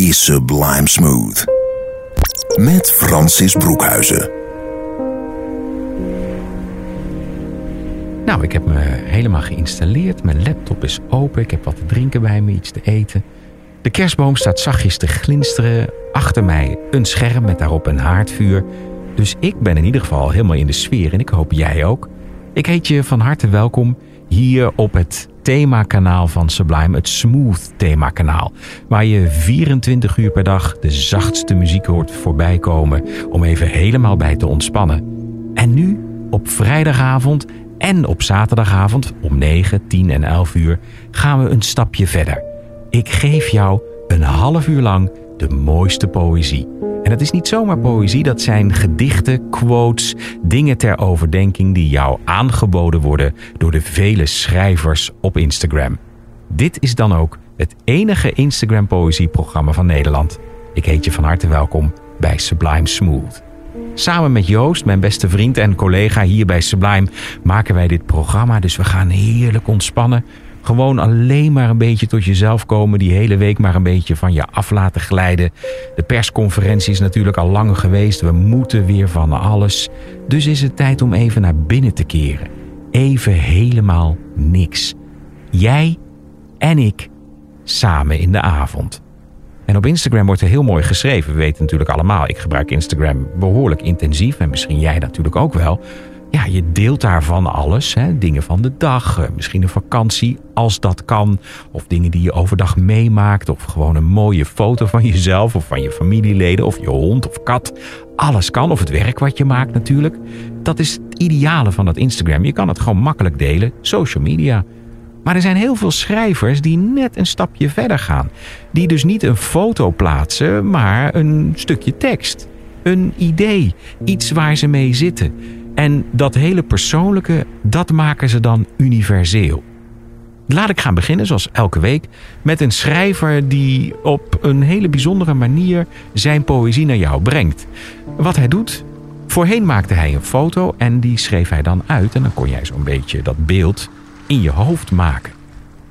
is Sublime Smooth. Met Francis Broekhuizen. Nou, ik heb me helemaal geïnstalleerd. Mijn laptop is open. Ik heb wat te drinken bij me, iets te eten. De kerstboom staat zachtjes te glinsteren. Achter mij een scherm met daarop een haardvuur. Dus ik ben in ieder geval helemaal in de sfeer en ik hoop jij ook. Ik heet je van harte welkom hier op het themakanaal van Sublime, het Smooth themakanaal. Waar je 24 uur per dag de zachtste muziek hoort voorbij komen om even helemaal bij te ontspannen. En nu, op vrijdagavond en op zaterdagavond om 9, 10 en 11 uur gaan we een stapje verder. Ik geef jou een half uur lang de mooiste poëzie. En het is niet zomaar poëzie, dat zijn gedichten, quotes, dingen ter overdenking die jou aangeboden worden door de vele schrijvers op Instagram. Dit is dan ook het enige Instagram poëzieprogramma van Nederland. Ik heet je van harte welkom bij Sublime Smooth. Samen met Joost, mijn beste vriend en collega hier bij Sublime, maken wij dit programma. Dus we gaan heerlijk ontspannen. Gewoon alleen maar een beetje tot jezelf komen. Die hele week maar een beetje van je af laten glijden. De persconferentie is natuurlijk al lang geweest. We moeten weer van alles. Dus is het tijd om even naar binnen te keren. Even helemaal niks. Jij en ik samen in de avond. En op Instagram wordt er heel mooi geschreven. We weten natuurlijk allemaal, ik gebruik Instagram behoorlijk intensief. En misschien jij natuurlijk ook wel. Ja, je deelt daarvan alles. Hè? Dingen van de dag, eh, misschien een vakantie als dat kan. Of dingen die je overdag meemaakt. Of gewoon een mooie foto van jezelf of van je familieleden. Of je hond of kat. Alles kan. Of het werk wat je maakt natuurlijk. Dat is het ideale van dat Instagram. Je kan het gewoon makkelijk delen. Social media. Maar er zijn heel veel schrijvers die net een stapje verder gaan. Die dus niet een foto plaatsen, maar een stukje tekst. Een idee. Iets waar ze mee zitten. En dat hele persoonlijke, dat maken ze dan universeel. Laat ik gaan beginnen, zoals elke week, met een schrijver die op een hele bijzondere manier zijn poëzie naar jou brengt. Wat hij doet, voorheen maakte hij een foto en die schreef hij dan uit en dan kon jij zo'n beetje dat beeld in je hoofd maken.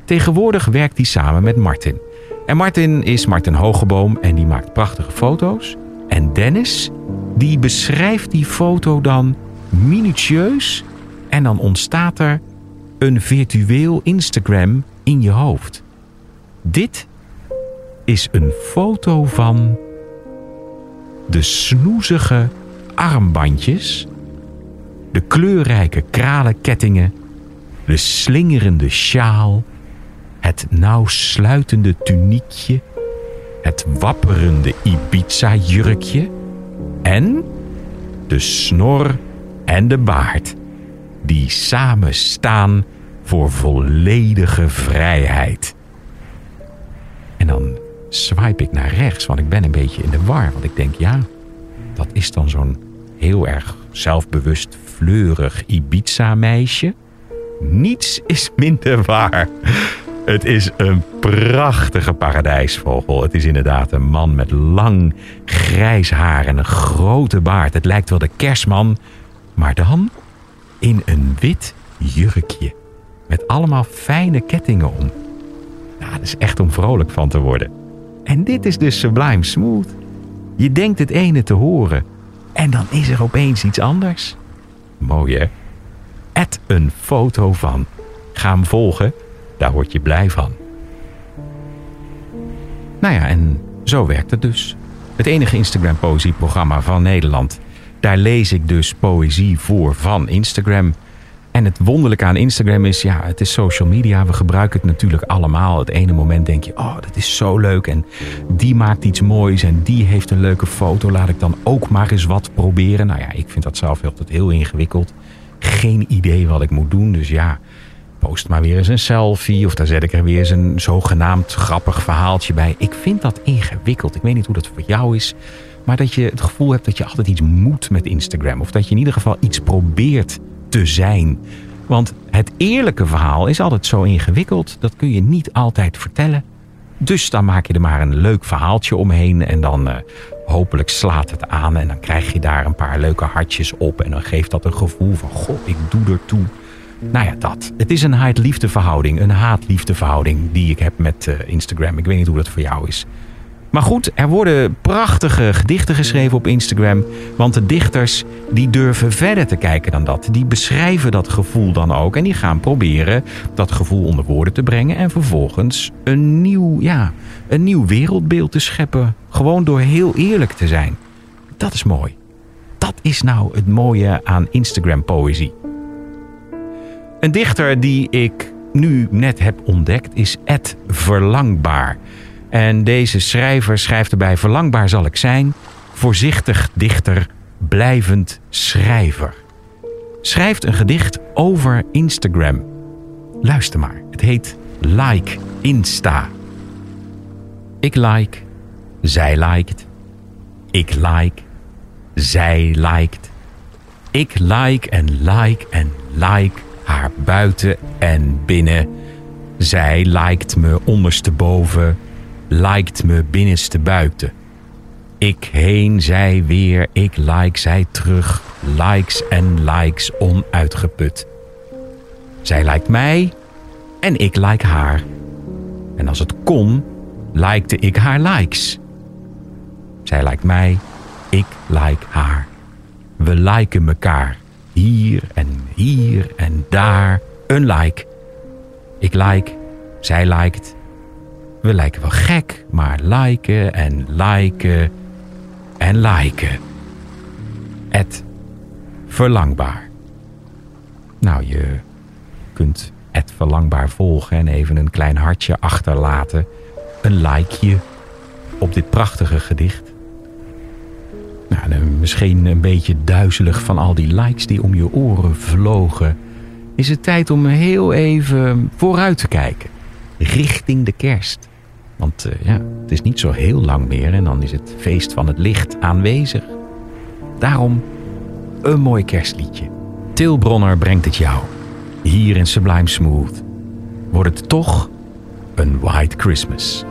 Tegenwoordig werkt hij samen met Martin. En Martin is Martin Hogeboom en die maakt prachtige foto's. En Dennis, die beschrijft die foto dan minutieus en dan ontstaat er een virtueel Instagram in je hoofd. Dit is een foto van de snoezige armbandjes, de kleurrijke kralenkettingen, de slingerende sjaal, het nauw sluitende tuniekje, het wapperende Ibiza-jurkje en de snor en de baard, die samen staan voor volledige vrijheid. En dan swipe ik naar rechts, want ik ben een beetje in de war. Want ik denk, ja, dat is dan zo'n heel erg zelfbewust, fleurig Ibiza-meisje. Niets is minder waar. Het is een prachtige paradijsvogel. Het is inderdaad een man met lang grijs haar en een grote baard. Het lijkt wel de kerstman maar dan in een wit jurkje. Met allemaal fijne kettingen om. Nou, dat is echt om vrolijk van te worden. En dit is dus Sublime Smooth. Je denkt het ene te horen. En dan is er opeens iets anders. Mooi hè? Add een foto van. Ga hem volgen. Daar word je blij van. Nou ja, en zo werkt het dus. Het enige Instagram poëzieprogramma van Nederland daar lees ik dus poëzie voor van Instagram. En het wonderlijke aan Instagram is, ja, het is social media. We gebruiken het natuurlijk allemaal. Het ene moment denk je, oh, dat is zo leuk. En die maakt iets moois en die heeft een leuke foto. Laat ik dan ook maar eens wat proberen. Nou ja, ik vind dat zelf altijd heel ingewikkeld. Geen idee wat ik moet doen. Dus ja, post maar weer eens een selfie of daar zet ik er weer eens een zogenaamd grappig verhaaltje bij. Ik vind dat ingewikkeld. Ik weet niet hoe dat voor jou is. Maar dat je het gevoel hebt dat je altijd iets moet met Instagram. Of dat je in ieder geval iets probeert te zijn. Want het eerlijke verhaal is altijd zo ingewikkeld. Dat kun je niet altijd vertellen. Dus dan maak je er maar een leuk verhaaltje omheen. En dan uh, hopelijk slaat het aan. En dan krijg je daar een paar leuke hartjes op. En dan geeft dat een gevoel van: Goh, ik doe er toe. Nou ja, dat. Het is een haat-liefde verhouding. Een haat-liefde verhouding die ik heb met uh, Instagram. Ik weet niet hoe dat voor jou is. Maar goed, er worden prachtige gedichten geschreven op Instagram. Want de dichters die durven verder te kijken dan dat. Die beschrijven dat gevoel dan ook. En die gaan proberen dat gevoel onder woorden te brengen. En vervolgens een nieuw, ja, een nieuw wereldbeeld te scheppen. Gewoon door heel eerlijk te zijn. Dat is mooi. Dat is nou het mooie aan Instagram poëzie. Een dichter die ik nu net heb ontdekt is Ed Verlangbaar. En deze schrijver schrijft erbij: Verlangbaar zal ik zijn, voorzichtig dichter, blijvend schrijver. Schrijft een gedicht over Instagram. Luister maar, het heet Like Insta. Ik like, zij liked. Ik like, zij liked. Ik like en like en like haar buiten en binnen. Zij liked me ondersteboven liked me binnenste buiten. Ik heen, zij weer, ik like, zij terug, likes en likes onuitgeput. Zij lijkt mij en ik like haar. En als het kon, likte ik haar likes. Zij lijkt mij, ik like haar. We liken mekaar. Hier en hier en daar een like. Ik like, zij liked, we lijken wel gek, maar liken en liken en liken. Het verlangbaar. Nou, je kunt het verlangbaar volgen en even een klein hartje achterlaten. Een likeje op dit prachtige gedicht. Nou, misschien een beetje duizelig van al die likes die om je oren vlogen. Is het tijd om heel even vooruit te kijken. Richting de kerst. Want uh, ja, het is niet zo heel lang meer en dan is het feest van het licht aanwezig. Daarom een mooi kerstliedje. Til Bronner brengt het jou. Hier in Sublime Smooth wordt het toch een White Christmas.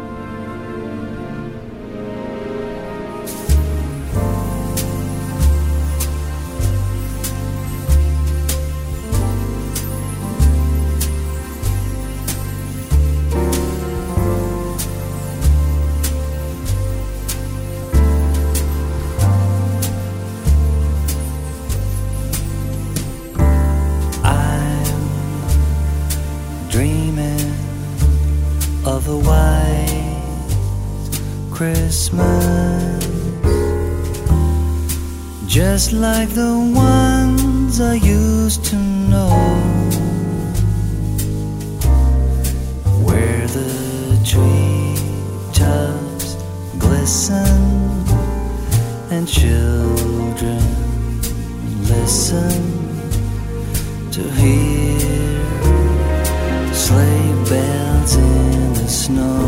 In the snow.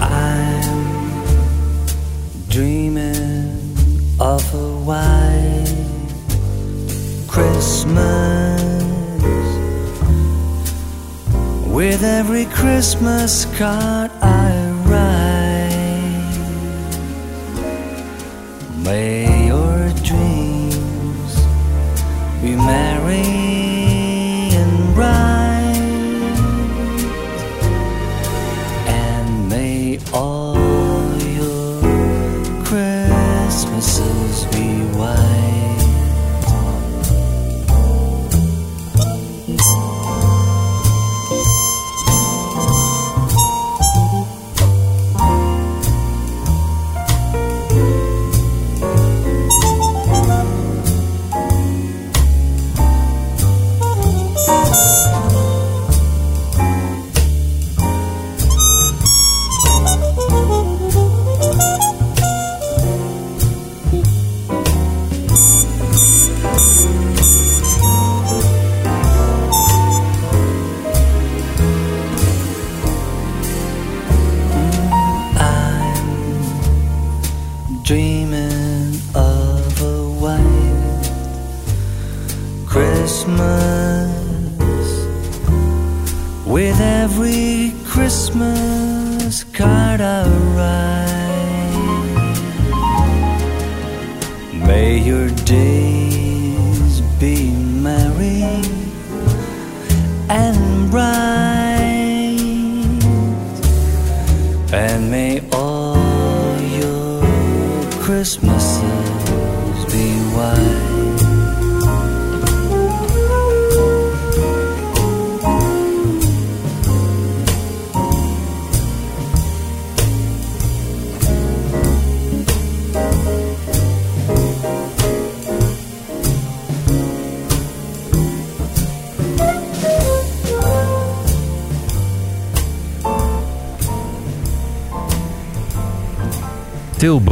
I'm dreaming of a white Christmas. With every Christmas card I write, may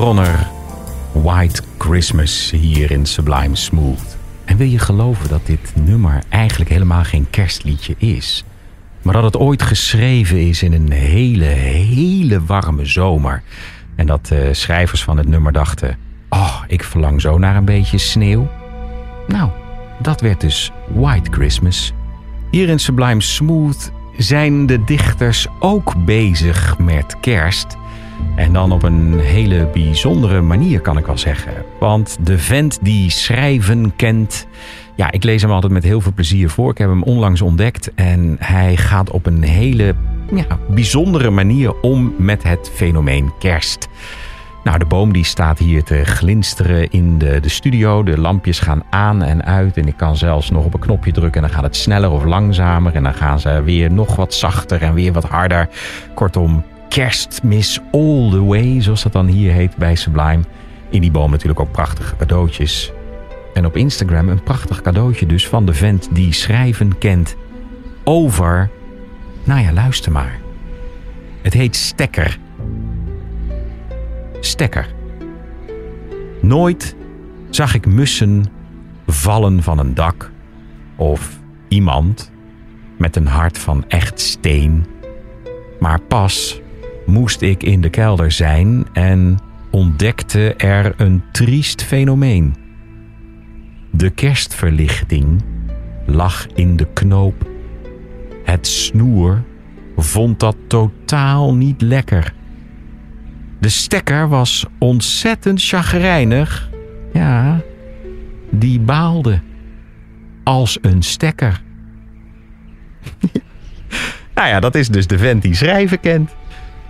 Bronner, White Christmas hier in Sublime Smooth. En wil je geloven dat dit nummer eigenlijk helemaal geen kerstliedje is? Maar dat het ooit geschreven is in een hele, hele warme zomer. En dat de schrijvers van het nummer dachten: Oh, ik verlang zo naar een beetje sneeuw. Nou, dat werd dus White Christmas. Hier in Sublime Smooth zijn de dichters ook bezig met kerst. En dan op een hele bijzondere manier kan ik wel zeggen. Want de vent die schrijven kent. Ja, ik lees hem altijd met heel veel plezier voor. Ik heb hem onlangs ontdekt. En hij gaat op een hele ja, bijzondere manier om met het fenomeen kerst. Nou, de boom die staat hier te glinsteren in de, de studio. De lampjes gaan aan en uit. En ik kan zelfs nog op een knopje drukken en dan gaat het sneller of langzamer. En dan gaan ze weer nog wat zachter en weer wat harder. Kortom, kerstmis all the way, zoals dat dan hier heet bij Sublime. In die boom natuurlijk ook prachtige cadeautjes. En op Instagram een prachtig cadeautje dus van de vent die schrijven kent over... Nou ja, luister maar. Het heet Stekker. Stekker. Nooit zag ik mussen vallen van een dak of iemand met een hart van echt steen. Maar pas moest ik in de kelder zijn en ontdekte er een triest fenomeen. De kerstverlichting lag in de knoop. Het snoer vond dat totaal niet lekker. De stekker was ontzettend chagrijnig. Ja, die baalde. Als een stekker. nou ja, dat is dus de vent die schrijven kent.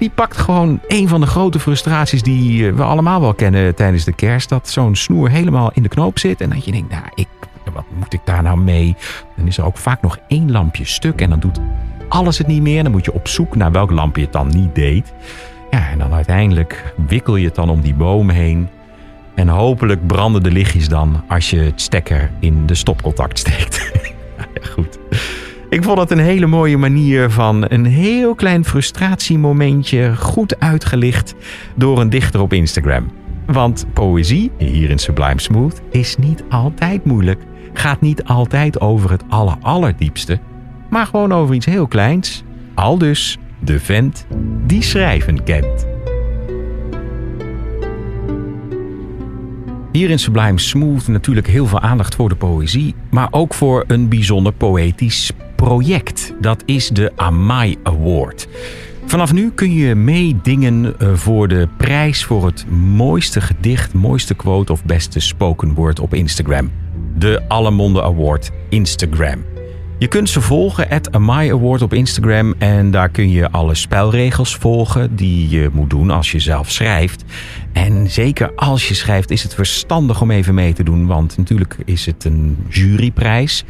Die pakt gewoon een van de grote frustraties die eh, we allemaal wel kennen tijdens de kerst. Dat zo'n snoer helemaal in de knoop zit. En dat je denkt, nou, ik, wat moet ik daar nou mee? Dan is er ook vaak nog één lampje stuk. En dan doet alles het niet meer. Dan moet je op zoek naar welk lampje het dan niet deed. Ja, en dan uiteindelijk wikkel je het dan om die boom heen. En hopelijk branden de lichtjes dan als je het stekker in de stopcontact steekt. goed. Ik vond het een hele mooie manier van een heel klein frustratiemomentje goed uitgelicht door een dichter op Instagram. Want poëzie, hier in Sublime Smooth, is niet altijd moeilijk. Gaat niet altijd over het aller allerdiepste, maar gewoon over iets heel kleins. Al dus de vent die schrijven kent. Hier in Sublime Smooth natuurlijk heel veel aandacht voor de poëzie, maar ook voor een bijzonder poëtisch project. Dat is de Amai Award. Vanaf nu kun je meedingen eh, voor de prijs voor het mooiste gedicht, mooiste quote of beste spoken word op Instagram. De Allemonde Award Instagram. Je kunt ze volgen, at Amai Award op Instagram. En daar kun je alle spelregels volgen die je moet doen als je zelf schrijft. En zeker als je schrijft is het verstandig om even mee te doen. Want natuurlijk is het een juryprijs.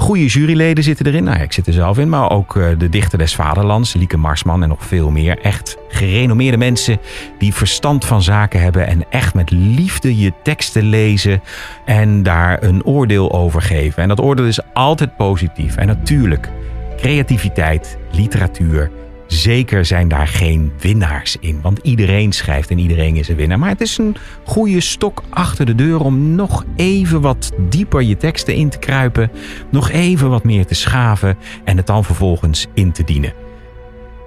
Goede juryleden zitten erin. Nou, ik zit er zelf in. Maar ook eh, de dichter des vaderlands, Lieke Marsman en nog veel meer. Echt gerenommeerde mensen die verstand van zaken hebben. En echt met liefde je teksten lezen. En daar een oordeel over geven. En dat oordeel is altijd positief. En natuurlijk, creativiteit, literatuur Zeker zijn daar geen winnaars in, want iedereen schrijft en iedereen is een winnaar. Maar het is een goede stok achter de deur om nog even wat dieper je teksten in te kruipen, nog even wat meer te schaven en het dan vervolgens in te dienen.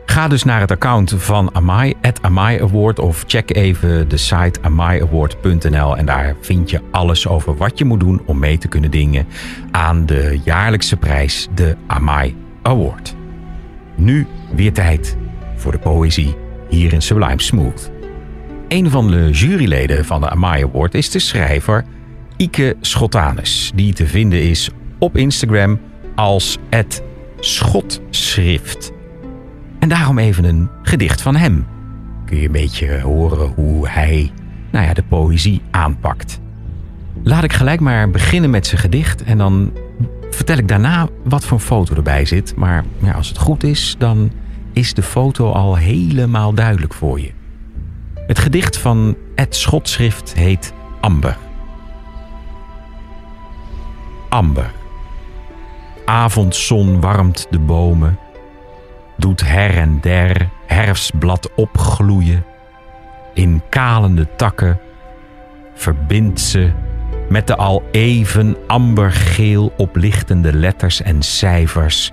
Ga dus naar het account van Amai, at Amai Award, of check even de site amaiaward.nl en daar vind je alles over wat je moet doen om mee te kunnen dingen aan de jaarlijkse prijs, de Amai Award. Nu weer tijd voor de poëzie hier in Sublime Smooth. Een van de juryleden van de Amaya Award is de schrijver Ike Schotanus, die te vinden is op Instagram als het Schotschrift. En daarom even een gedicht van hem. Kun je een beetje horen hoe hij nou ja, de poëzie aanpakt. Laat ik gelijk maar beginnen met zijn gedicht en dan vertel ik daarna wat voor foto erbij zit. Maar ja, als het goed is, dan is de foto al helemaal duidelijk voor je. Het gedicht van het Schotschrift heet Amber. Amber. Avondzon warmt de bomen, doet her en der herfstblad opgloeien. In kalende takken verbindt ze met de al even ambergeel oplichtende letters en cijfers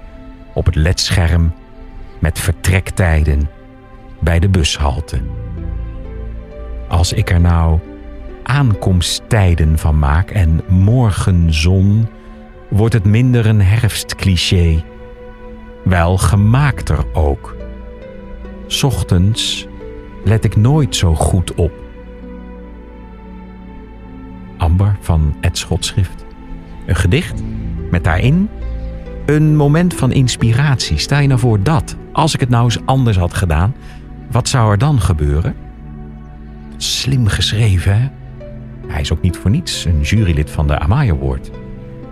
op het ledscherm met vertrektijden bij de bushalte. Als ik er nou aankomsttijden van maak en morgenzon, wordt het minder een herfstcliché. Wel gemaakter ook. Ochtends let ik nooit zo goed op. Amber van het Schotschrift. Een gedicht met daarin een moment van inspiratie. Stel je nou voor dat, als ik het nou eens anders had gedaan, wat zou er dan gebeuren? Slim geschreven, hè? Hij is ook niet voor niets een jurylid van de Amaya Award.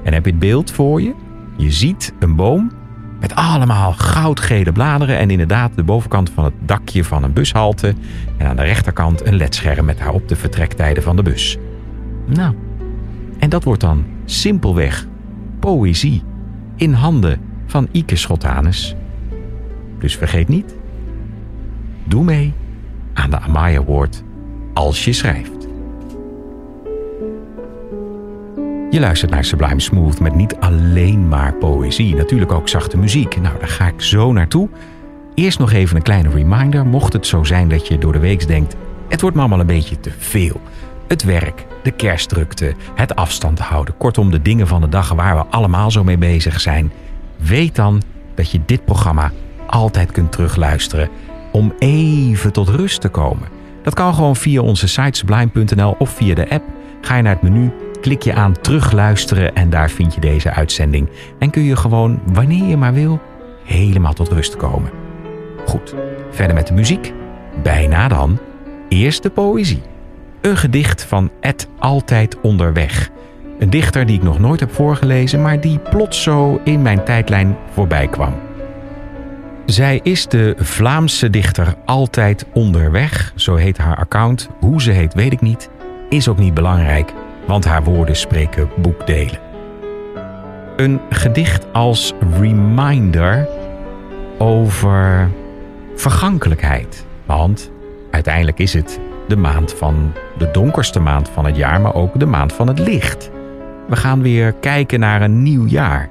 En heb je het beeld voor je? Je ziet een boom met allemaal goudgele bladeren en inderdaad de bovenkant van het dakje van een bushalte en aan de rechterkant een ledscherm met daarop de vertrektijden van de bus. Nou, en dat wordt dan simpelweg poëzie in handen van Ike Schotanus. Dus vergeet niet, doe mee aan de Amaya Award als je schrijft. Je luistert naar Sublime Smooth met niet alleen maar poëzie, natuurlijk ook zachte muziek. Nou, daar ga ik zo naartoe. Eerst nog even een kleine reminder, mocht het zo zijn dat je door de week denkt: het wordt me allemaal een beetje te veel. Het werk, de kerstdrukte, het afstand houden, kortom de dingen van de dag waar we allemaal zo mee bezig zijn. Weet dan dat je dit programma altijd kunt terugluisteren om even tot rust te komen. Dat kan gewoon via onze site sublime.nl of via de app. Ga je naar het menu, klik je aan terugluisteren en daar vind je deze uitzending. En kun je gewoon, wanneer je maar wil, helemaal tot rust komen. Goed, verder met de muziek. Bijna dan. Eerst de poëzie. Een gedicht van Ed Altijd Onderweg. Een dichter die ik nog nooit heb voorgelezen, maar die plots zo in mijn tijdlijn voorbij kwam. Zij is de Vlaamse dichter Altijd Onderweg, zo heet haar account. Hoe ze heet weet ik niet, is ook niet belangrijk, want haar woorden spreken boekdelen. Een gedicht als reminder over vergankelijkheid. Want uiteindelijk is het de maand van de donkerste maand van het jaar, maar ook de maand van het licht. We gaan weer kijken naar een nieuw jaar.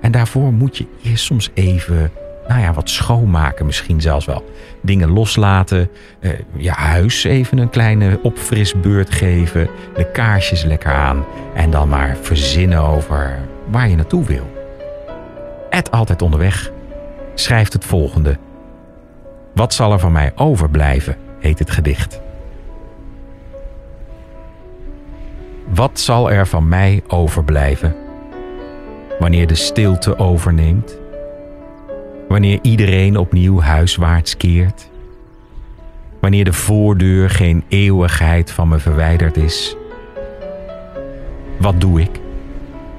En daarvoor moet je eerst soms even, nou ja, wat schoonmaken, misschien zelfs wel. Dingen loslaten, eh, je huis even een kleine opfrisbeurt geven, de kaarsjes lekker aan en dan maar verzinnen over waar je naartoe wil. Ed altijd onderweg schrijft het volgende. Wat zal er van mij overblijven, heet het gedicht. Wat zal er van mij overblijven wanneer de stilte overneemt? Wanneer iedereen opnieuw huiswaarts keert? Wanneer de voordeur geen eeuwigheid van me verwijderd is? Wat doe ik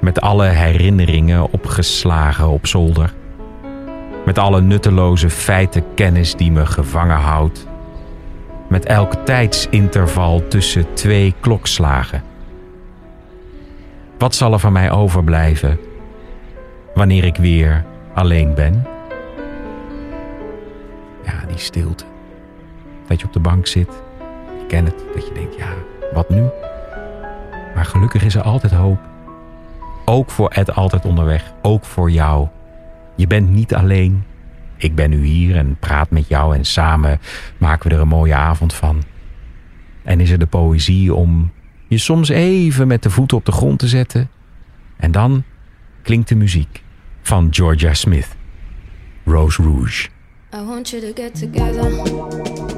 met alle herinneringen opgeslagen op zolder? Met alle nutteloze feitenkennis die me gevangen houdt? Met elk tijdsinterval tussen twee klokslagen? Wat zal er van mij overblijven wanneer ik weer alleen ben? Ja, die stilte. Dat je op de bank zit. Je kent het. Dat je denkt, ja, wat nu? Maar gelukkig is er altijd hoop. Ook voor Ed altijd onderweg. Ook voor jou. Je bent niet alleen. Ik ben nu hier en praat met jou en samen maken we er een mooie avond van. En is er de poëzie om je soms even met de voeten op de grond te zetten. En dan klinkt de muziek van Georgia Smith. Rose Rouge. I want you to get together.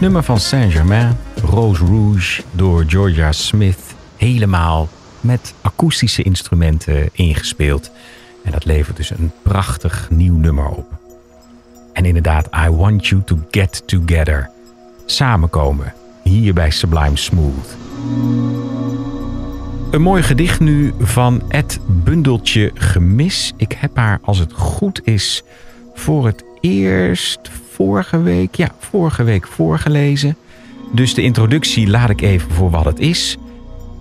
Nummer van Saint-Germain, Rose Rouge, door Georgia Smith, helemaal met akoestische instrumenten ingespeeld. En dat levert dus een prachtig nieuw nummer op. En inderdaad, I Want You to Get Together. Samenkomen, hier bij Sublime Smooth. Een mooi gedicht nu van Ed Bundeltje Gemis. Ik heb haar, als het goed is, voor het eerst vorige week, ja, vorige week voorgelezen. Dus de introductie laat ik even voor wat het is.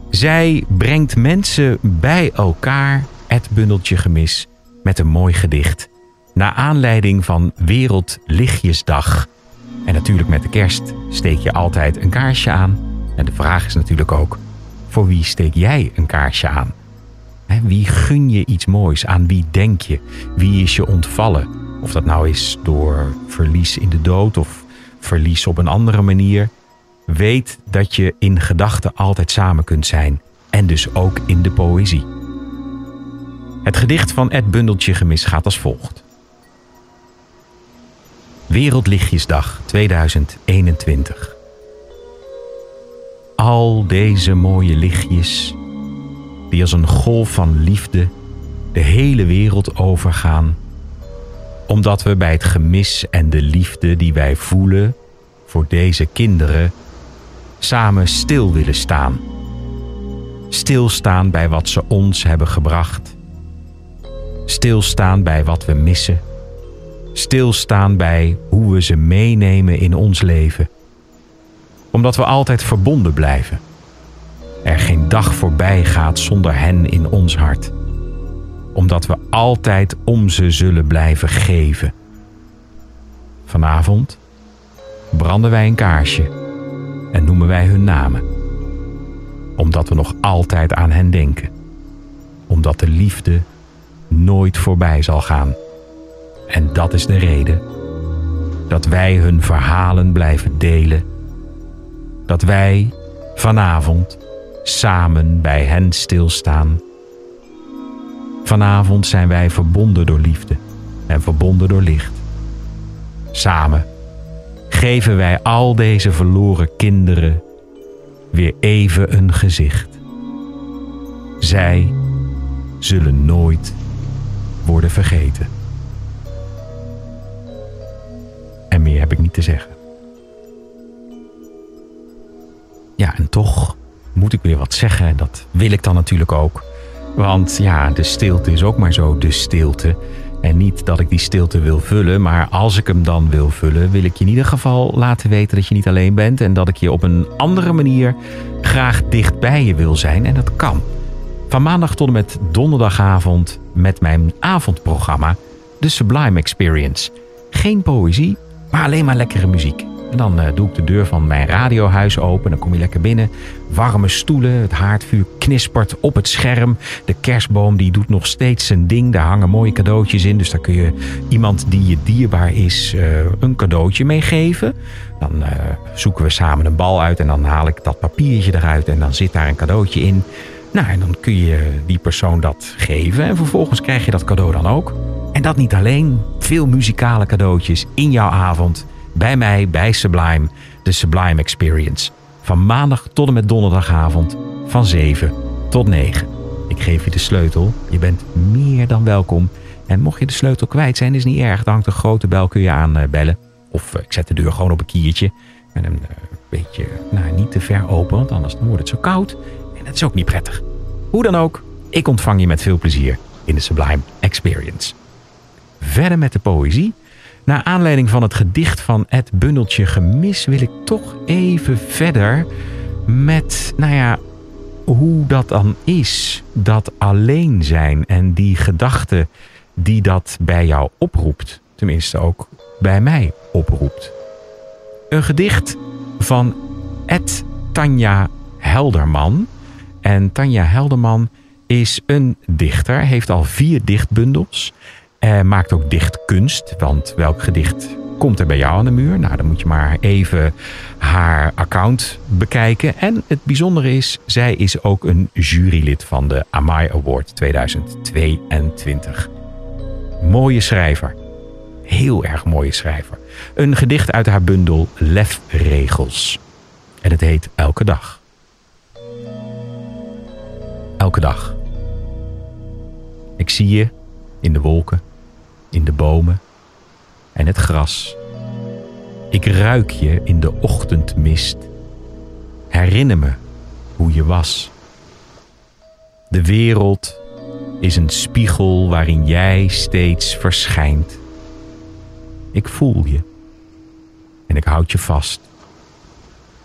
Zij brengt mensen bij elkaar, Ed Bundeltje Gemis, met een mooi gedicht. Naar aanleiding van Wereldlichtjesdag. En natuurlijk met de kerst steek je altijd een kaarsje aan. En de vraag is natuurlijk ook, voor wie steek jij een kaarsje aan? Wie gun je iets moois? Aan wie denk je? Wie is je ontvallen? Of dat nou is door verlies in de dood of verlies op een andere manier. Weet dat je in gedachten altijd samen kunt zijn. En dus ook in de poëzie. Het gedicht van Ed Bundeltje Gemis gaat als volgt. Wereldlichtjesdag 2021. Al deze mooie lichtjes die als een golf van liefde de hele wereld overgaan, omdat we bij het gemis en de liefde die wij voelen voor deze kinderen samen stil willen staan. Stilstaan bij wat ze ons hebben gebracht. Stilstaan bij wat we missen. Stilstaan bij hoe we ze meenemen in ons leven. Omdat we altijd verbonden blijven. Er geen dag voorbij gaat zonder hen in ons hart. Omdat we altijd om ze zullen blijven geven. Vanavond branden wij een kaarsje en noemen wij hun namen. Omdat we nog altijd aan hen denken. Omdat de liefde nooit voorbij zal gaan. En dat is de reden dat wij hun verhalen blijven delen. Dat wij vanavond samen bij hen stilstaan. Vanavond zijn wij verbonden door liefde en verbonden door licht. Samen geven wij al deze verloren kinderen weer even een gezicht. Zij zullen nooit worden vergeten. En meer heb ik niet te zeggen. Ja, en toch moet ik weer wat zeggen. Dat wil ik dan natuurlijk ook. Want ja, de stilte is ook maar zo de stilte. En niet dat ik die stilte wil vullen, maar als ik hem dan wil vullen, wil ik je in ieder geval laten weten dat je niet alleen bent en dat ik je op een andere manier graag dicht bij je wil zijn. En dat kan. Van maandag tot en met donderdagavond met mijn avondprogramma The Sublime Experience. Geen poëzie, maar alleen maar lekkere muziek. En dan eh, doe ik de deur van mijn radiohuis open. Dan kom je lekker binnen. Warme stoelen, het haardvuur knispert op het scherm. De kerstboom die doet nog steeds zijn ding. Daar hangen mooie cadeautjes in. Dus daar kun je iemand die je dierbaar is eh, een cadeautje mee geven. Dan eh, zoeken we samen een bal uit en dan haal ik dat papiertje eruit. En dan zit daar een cadeautje in. Nou, en dan kun je die persoon dat geven. En vervolgens krijg je dat cadeau dan ook. En dat niet alleen. Veel muzikale cadeautjes in jouw avond bij mij, bij Sublime, de Sublime Experience. Van maandag tot en met donderdagavond van 7 tot 9. Ik geef je de sleutel. Je bent meer dan welkom. En mocht je de sleutel kwijt zijn, is niet erg. Dan hangt een grote bel, kun je aanbellen. Of eh, ik zet de deur gewoon op een kiertje. En een eh, beetje, nou niet te ver open, want anders dan wordt het zo koud. En dat is ook niet prettig. Hoe dan ook, ik ontvang je met veel plezier in de Sublime Experience. Verder met de poëzie. Naar aanleiding van het gedicht van het bundeltje Gemis wil ik toch even verder met, nou ja, hoe dat dan is, dat alleen zijn en die gedachte die dat bij jou oproept, tenminste ook bij mij oproept. Een gedicht van Ed Tanja Helderman. En Tanja Helderman is een dichter, heeft al vier dichtbundels. Uh, maakt ook dichtkunst, want welk gedicht komt er bij jou aan de muur? Nou, dan moet je maar even haar account bekijken. En het bijzondere is, zij is ook een jurylid van de Amai Award 2022. Mooie schrijver. Heel erg mooie schrijver. Een gedicht uit haar bundel Lefregels. En het heet Elke dag. Elke dag. Ik zie je in de wolken in de bomen en het gras. Ik ruik je in de ochtendmist. Herinner me hoe je was. De wereld is een spiegel waarin jij steeds verschijnt. Ik voel je en ik houd je vast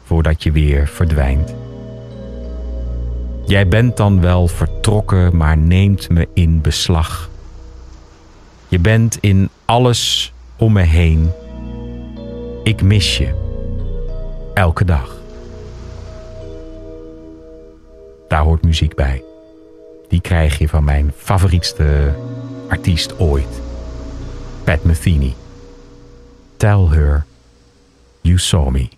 voordat je weer verdwijnt. Jij bent dan wel vertrokken, maar neemt me in beslag. Je bent in alles om me heen. Ik mis je. Elke dag. Daar hoort muziek bij. Die krijg je van mijn favorietste artiest ooit. Pat Metheny. Tell her you saw me.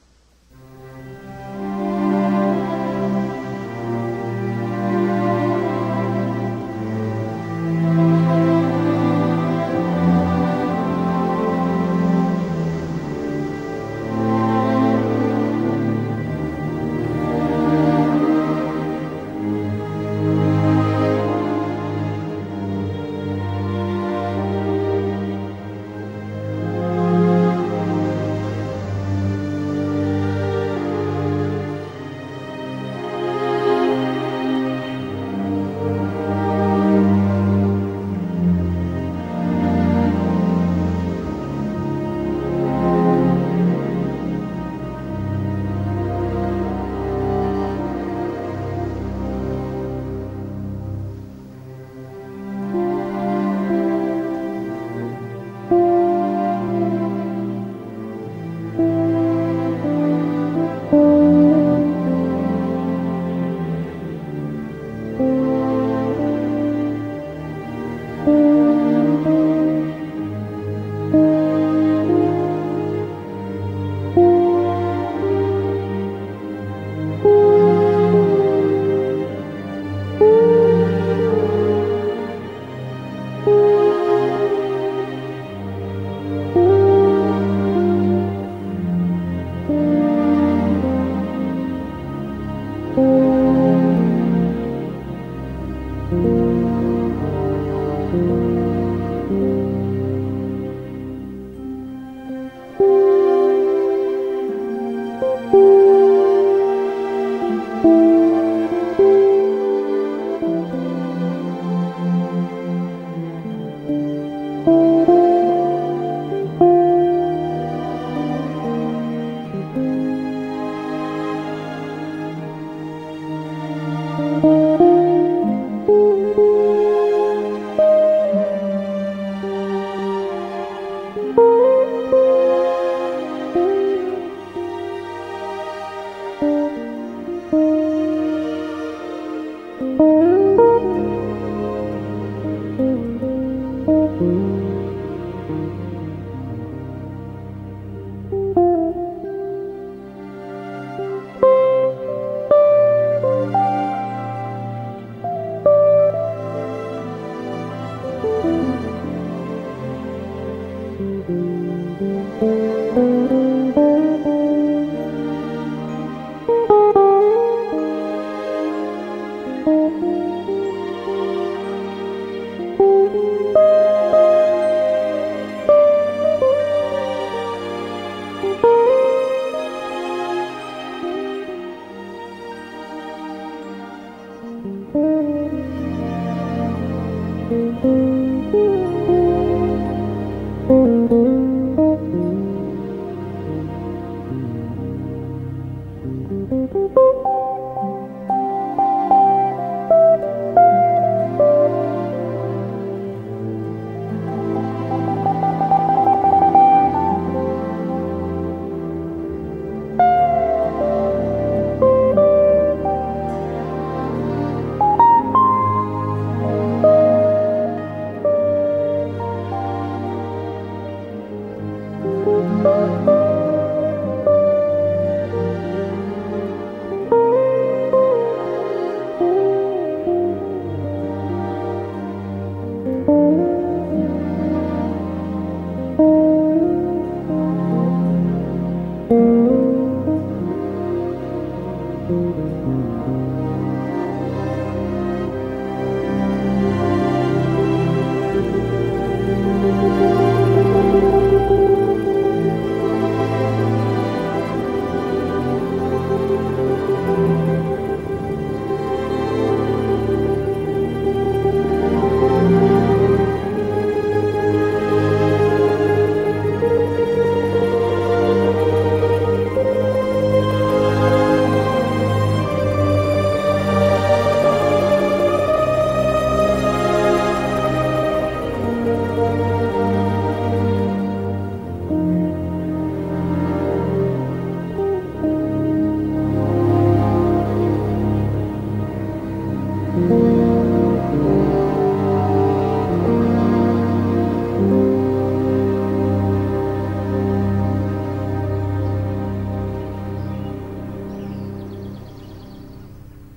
Música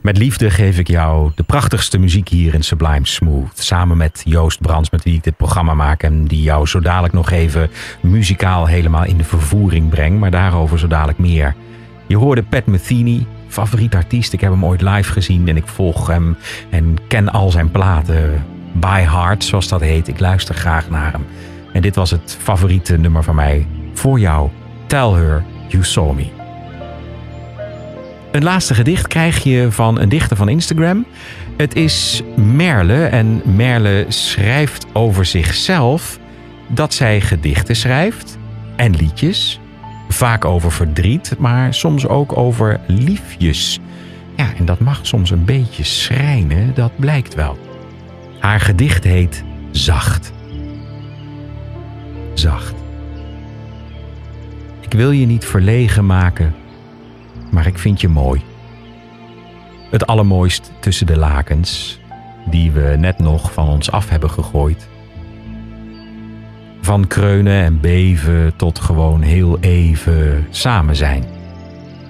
Met liefde geef ik jou de prachtigste muziek hier in Sublime Smooth. Samen met Joost Brands, met wie ik dit programma maak. En die jou zo dadelijk nog even muzikaal helemaal in de vervoering brengt. Maar daarover zo dadelijk meer. Je hoorde Pat Metheny, favoriet artiest. Ik heb hem ooit live gezien en ik volg hem en ken al zijn platen. By heart, zoals dat heet. Ik luister graag naar hem. En dit was het favoriete nummer van mij voor jou. Tell her you saw me. Een laatste gedicht krijg je van een dichter van Instagram. Het is Merle en Merle schrijft over zichzelf dat zij gedichten schrijft en liedjes. Vaak over verdriet, maar soms ook over liefjes. Ja, en dat mag soms een beetje schrijnen, dat blijkt wel. Haar gedicht heet Zacht. Zacht. Ik wil je niet verlegen maken maar ik vind je mooi. Het allermooist tussen de lakens, die we net nog van ons af hebben gegooid. Van kreunen en beven tot gewoon heel even samen zijn.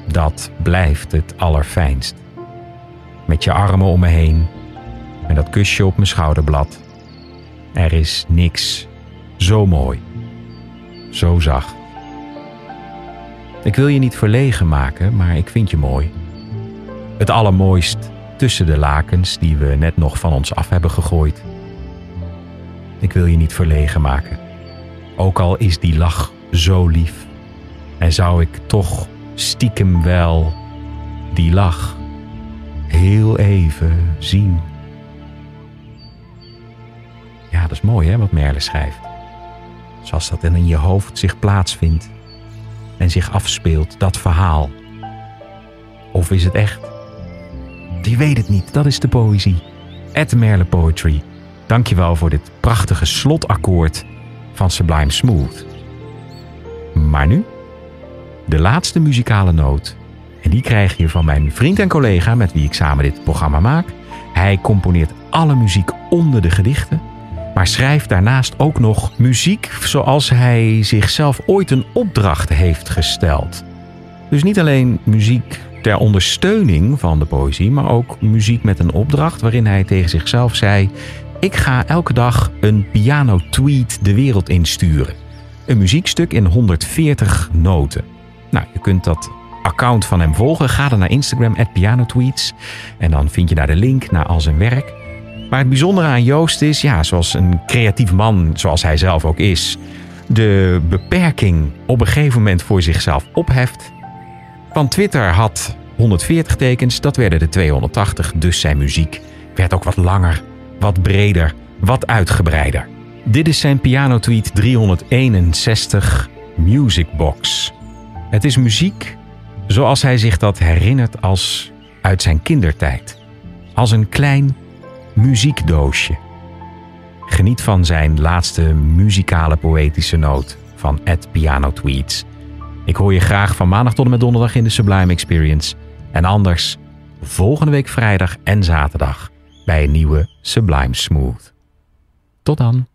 Dat blijft het allerfijnst. Met je armen om me heen en dat kusje op mijn schouderblad. Er is niks zo mooi, zo zacht. Ik wil je niet verlegen maken, maar ik vind je mooi. Het allermooist tussen de lakens die we net nog van ons af hebben gegooid. Ik wil je niet verlegen maken. Ook al is die lach zo lief. En zou ik toch stiekem wel die lach heel even zien. Ja, dat is mooi hè, wat Merle schrijft. Zoals dat in je hoofd zich plaatsvindt en zich afspeelt, dat verhaal. Of is het echt? Je weet het niet, dat is de poëzie. At Merle Poetry. Dankjewel voor dit prachtige slotakkoord van Sublime Smooth. Maar nu, de laatste muzikale noot. En die krijg je van mijn vriend en collega met wie ik samen dit programma maak. Hij componeert alle muziek onder de gedichten, maar schrijft daarnaast ook nog muziek zoals hij zichzelf ooit een opdracht heeft gesteld. Dus niet alleen muziek ter ondersteuning van de poëzie, maar ook muziek met een opdracht waarin hij tegen zichzelf zei: Ik ga elke dag een piano-tweet de wereld insturen. Een muziekstuk in 140 noten. Nou, je kunt dat account van hem volgen. Ga dan naar Instagram, pianotweets. En dan vind je daar de link naar al zijn werk. Maar het bijzondere aan Joost is, ja, zoals een creatief man, zoals hij zelf ook is, de beperking op een gegeven moment voor zichzelf opheft. Van Twitter had 140 tekens, dat werden er 280, dus zijn muziek werd ook wat langer, wat breder, wat uitgebreider. Dit is zijn pianotweet 361 Music Box. Het is muziek zoals hij zich dat herinnert als uit zijn kindertijd. Als een klein muziekdoosje. Geniet van zijn laatste muzikale poëtische noot van Ed Piano Tweets. Ik hoor je graag van maandag tot en met donderdag in de Sublime Experience. En anders volgende week vrijdag en zaterdag bij een nieuwe Sublime Smooth. Tot dan.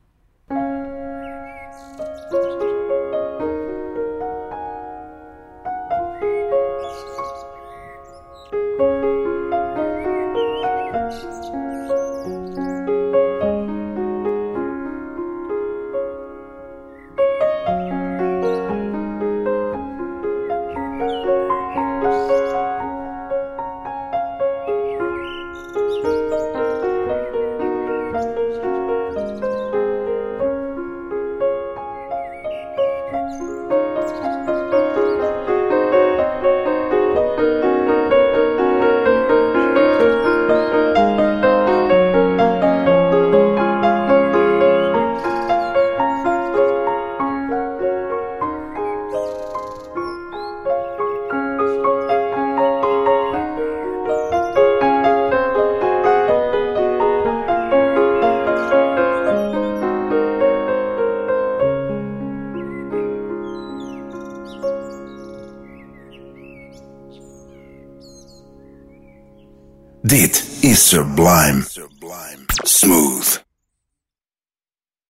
Sublime. Smooth.